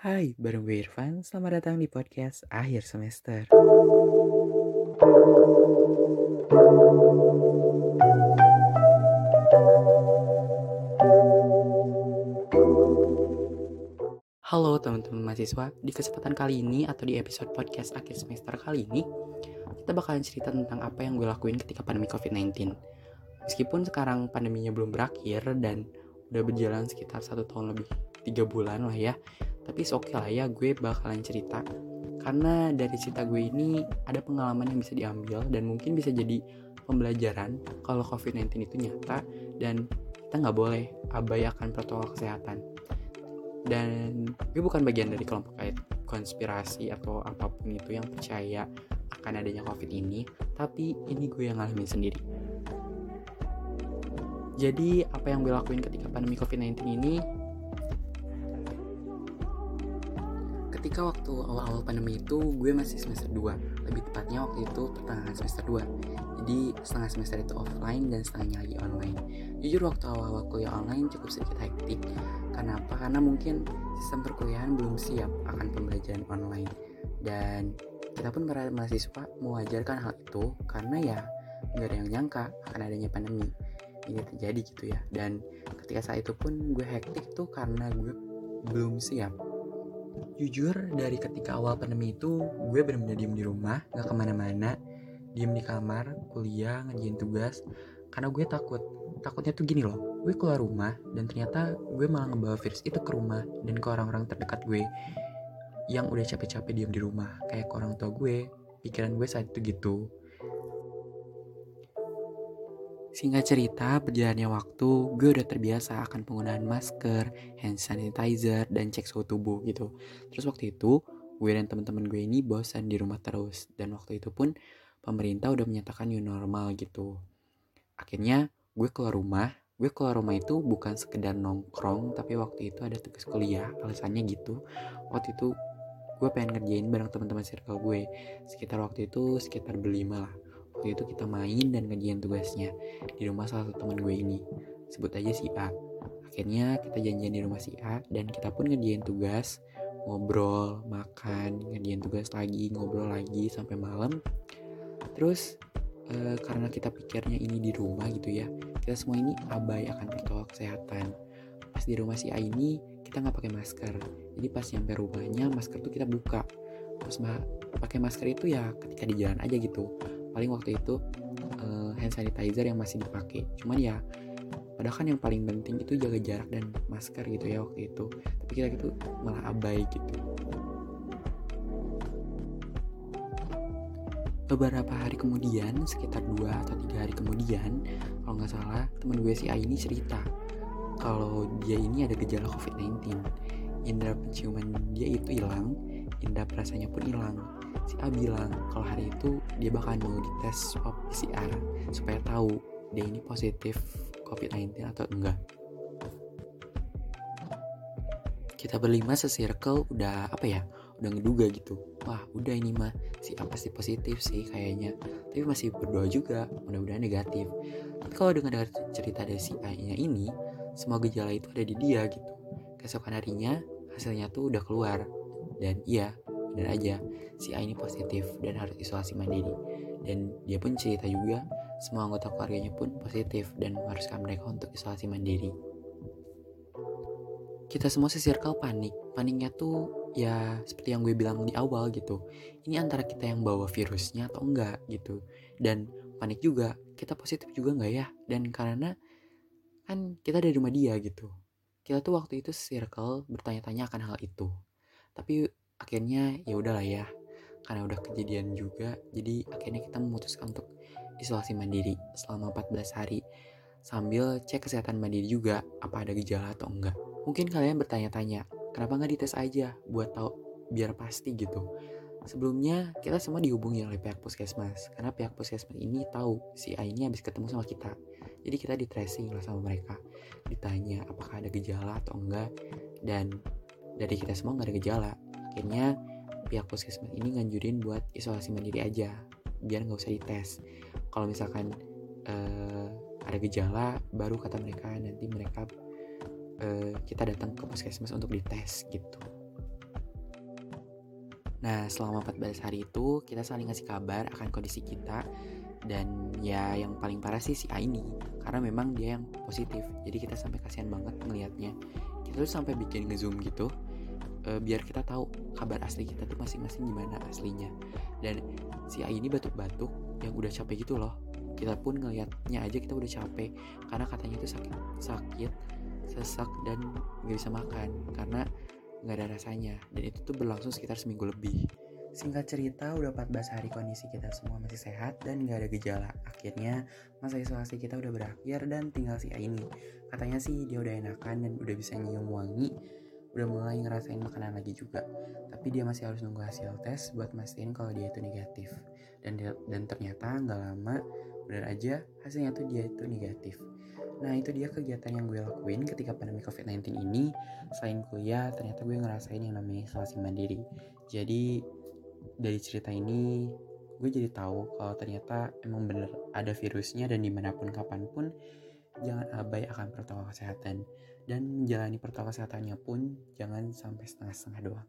Hai, bareng gue Irfan. Selamat datang di podcast akhir semester. Halo teman-teman mahasiswa, di kesempatan kali ini atau di episode podcast akhir semester kali ini, kita bakalan cerita tentang apa yang gue lakuin ketika pandemi COVID-19. Meskipun sekarang pandeminya belum berakhir dan udah berjalan sekitar satu tahun lebih tiga bulan lah ya, tapi oke okay lah ya gue bakalan cerita. Karena dari cerita gue ini ada pengalaman yang bisa diambil dan mungkin bisa jadi pembelajaran kalau COVID-19 itu nyata dan kita nggak boleh abai akan protokol kesehatan. Dan gue bukan bagian dari kelompok konspirasi atau apa pun itu yang percaya akan adanya covid ini tapi ini gue yang ngalamin sendiri. Jadi apa yang gue lakuin ketika pandemi covid-19 ini ketika waktu awal-awal pandemi itu gue masih semester 2 lebih tepatnya waktu itu pertengahan semester 2 jadi setengah semester itu offline dan setengahnya lagi online. Jujur waktu awal-awal kuliah online cukup sedikit hektik. Karena apa? karena mungkin sistem perkuliahan belum siap akan pembelajaran online. Dan kita pun para mahasiswa mewajarkan hal itu karena ya nggak ada yang nyangka akan adanya pandemi. Ini terjadi gitu ya. Dan ketika saat itu pun gue hektik tuh karena gue belum siap jujur dari ketika awal pandemi itu gue benar-benar diem di rumah nggak ke mana-mana. Diem di kamar kuliah ngerjain tugas. Karena gue takut. Takutnya tuh gini loh gue keluar rumah dan ternyata gue malah ngebawa virus itu ke rumah dan ke orang-orang terdekat gue. Yang udah capek-capek diem di rumah kayak ke orang tua gue pikiran gue saat itu gitu Singkat cerita, berjalannya waktu, gue udah terbiasa akan penggunaan masker, hand sanitizer, dan cek suhu tubuh gitu. Terus waktu itu, gue dan teman-teman gue ini bosan di rumah terus. Dan waktu itu pun, pemerintah udah menyatakan new normal gitu. Akhirnya, gue keluar rumah. Gue keluar rumah itu bukan sekedar nongkrong, tapi waktu itu ada tugas kuliah, alasannya gitu. Waktu itu, gue pengen ngerjain bareng teman-teman circle gue. Sekitar waktu itu, sekitar berlima lah waktu itu kita main dan ngerjain tugasnya di rumah salah satu teman gue ini. Sebut aja si A. Akhirnya kita janjian di rumah si A dan kita pun ngerjain tugas ngobrol makan ngerjain tugas lagi ngobrol lagi sampai malam. Terus e, karena kita pikirnya ini di rumah gitu ya kita semua ini abai akan protokol kesehatan. Pas di rumah si A ini kita nggak pakai masker. Jadi pas nyampe rumahnya masker tuh kita buka. Terus pakai masker itu ya ketika di jalan aja gitu paling waktu itu uh, hand sanitizer yang masih dipakai. Cuman ya padahal kan yang paling penting itu jaga jarak dan masker gitu ya waktu itu. Tapi kita gitu malah abai gitu. Beberapa hari kemudian sekitar dua atau tiga hari kemudian kalau nggak salah teman gue si A ini cerita kalau dia ini ada gejala COVID-19 indera penciuman dia itu hilang indera perasanya pun hilang si A bilang kalau hari itu dia bakal mau dites swab PCR supaya tahu dia ini positif COVID-19 atau enggak. Kita berlima se-circle udah apa ya? Udah ngeduga gitu. Wah, udah ini mah si A pasti positif sih kayaknya. Tapi masih berdoa juga, mudah-mudahan negatif. Tapi kalau dengar cerita dari si A-nya ini, semua gejala itu ada di dia gitu. Keesokan harinya hasilnya tuh udah keluar. Dan iya, benar aja. Si A ini positif dan harus isolasi mandiri. Dan dia pun cerita juga semua anggota keluarganya pun positif dan mengharuskan mereka untuk isolasi mandiri. Kita semua se-circle panik. Paniknya tuh ya seperti yang gue bilang di awal gitu. Ini antara kita yang bawa virusnya atau enggak gitu. Dan panik juga kita positif juga enggak ya? Dan karena kan kita dari rumah dia gitu. Kita tuh waktu itu circle bertanya-tanya akan hal itu tapi akhirnya ya udahlah ya karena udah kejadian juga jadi akhirnya kita memutuskan untuk isolasi mandiri selama 14 hari sambil cek kesehatan mandiri juga apa ada gejala atau enggak. Mungkin kalian bertanya-tanya kenapa nggak dites aja buat tahu biar pasti? Gitu. Sebelumnya kita semua dihubungi oleh pihak puskesmas karena pihak puskesmas ini tahu si A ini habis ketemu sama kita. Jadi kita di tracing lah sama mereka. Ditanya apakah ada gejala atau enggak dan dari kita semua nggak ada gejala akhirnya pihak puskesmas ini nganjurin buat isolasi mandiri aja biar nggak usah dites kalau misalkan uh, ada gejala baru kata mereka nanti mereka uh, kita datang ke puskesmas untuk dites gitu Nah, selama 14 hari itu kita saling ngasih kabar akan kondisi kita dan ya yang paling parah sih si A ini karena memang dia yang positif. Jadi kita sampai kasihan banget ngelihatnya. Kita tuh sampai bikin ngezoom gitu e, biar kita tahu kabar asli kita tuh masing-masing gimana aslinya. Dan si A ini batuk-batuk yang udah capek gitu loh. Kita pun ngelihatnya aja kita udah capek karena katanya itu sakit, sakit, sesak dan nggak bisa makan karena nggak ada rasanya dan itu tuh berlangsung sekitar seminggu lebih Singkat cerita, udah 14 hari kondisi kita semua masih sehat dan gak ada gejala. Akhirnya, masa isolasi kita udah berakhir dan tinggal si A ini. Katanya sih dia udah enakan dan udah bisa nyium wangi, udah mulai ngerasain makanan lagi juga. Tapi dia masih harus nunggu hasil tes buat mastiin kalau dia itu negatif. Dan dan ternyata nggak lama, bener aja hasilnya tuh dia itu negatif. Nah itu dia kegiatan yang gue lakuin ketika pandemi COVID-19 ini Selain kuliah ternyata gue ngerasain yang namanya isolasi mandiri Jadi dari cerita ini gue jadi tahu kalau ternyata emang bener ada virusnya dan di mana pun kapan pun jangan abai akan protokol kesehatan dan menjalani protokol kesehatannya pun jangan sampai setengah-setengah doang.